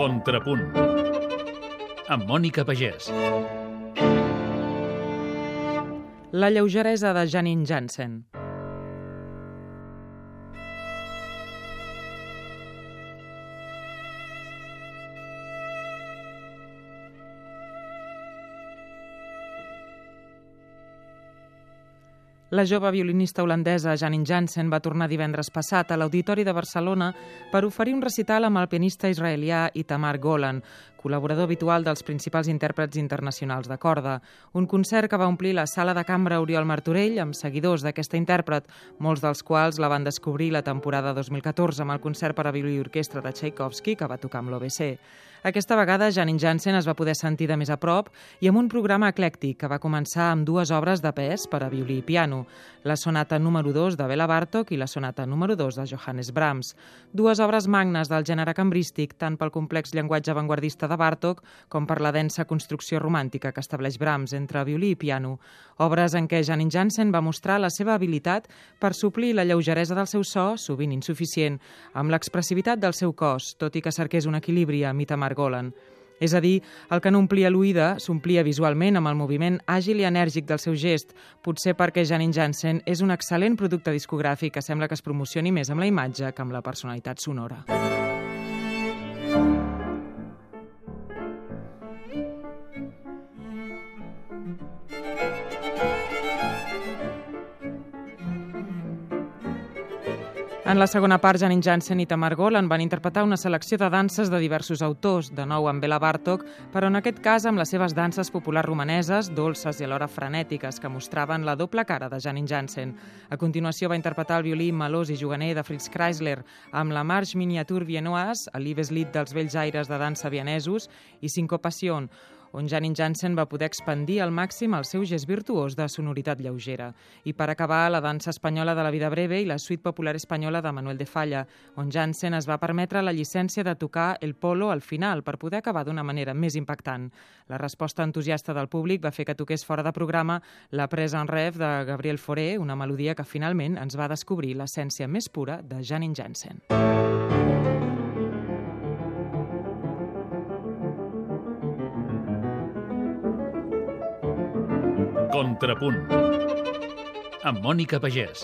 Contrapunt amb Mònica Pagès. La lleugeresa de Janine Jansen. La jove violinista holandesa Janine Jansen va tornar divendres passat a l'Auditori de Barcelona per oferir un recital amb el pianista israelià Itamar Golan, col·laborador habitual dels principals intèrprets internacionals de corda. Un concert que va omplir la sala de cambra Oriol Martorell amb seguidors d'aquesta intèrpret, molts dels quals la van descobrir la temporada 2014 amb el concert per a violí i orquestra de Tchaikovsky que va tocar amb l'OBC. Aquesta vegada Janine Jansen es va poder sentir de més a prop i amb un programa eclèctic que va començar amb dues obres de pes per a violí i piano, la sonata número 2 de Bela Bartok i la sonata número 2 de Johannes Brahms, dues obres magnes del gènere cambrístic tant pel complex llenguatge avantguardista de Bartok com per la densa construcció romàntica que estableix Brahms entre violí i piano, obres en què Janine Jansen va mostrar la seva habilitat per suplir la lleugeresa del seu so, sovint insuficient, amb l'expressivitat del seu cos, tot i que cerqués un equilibri a Itamar Margolan. És a dir, el que no omplia l'oïda s'omplia visualment amb el moviment àgil i enèrgic del seu gest, potser perquè Janine Jansen és un excel·lent producte discogràfic que sembla que es promocioni més amb la imatge que amb la personalitat sonora. En la segona part, Janine Jansen i Tamar Golan van interpretar una selecció de danses de diversos autors, de nou amb Bela Bartok, però en aquest cas amb les seves danses populars romaneses, dolces i alhora frenètiques, que mostraven la doble cara de Janine Jansen. A continuació va interpretar el violí melós i juganer de Fritz Kreisler amb la Marche Miniature Viennoise, el Liebeslied dels vells aires de dansa vienesos i Syncopation, on Janine Jansen va poder expandir al màxim el seu gest virtuós de sonoritat lleugera. I per acabar, la dansa espanyola de la vida breve i la suite popular espanyola de Manuel de Falla, on Jansen es va permetre la llicència de tocar el polo al final per poder acabar d'una manera més impactant. La resposta entusiasta del públic va fer que toqués fora de programa la presa en ref de Gabriel Fauré, una melodia que finalment ens va descobrir l'essència més pura de Janine Jansen. Contrapunt amb Mònica Pagès.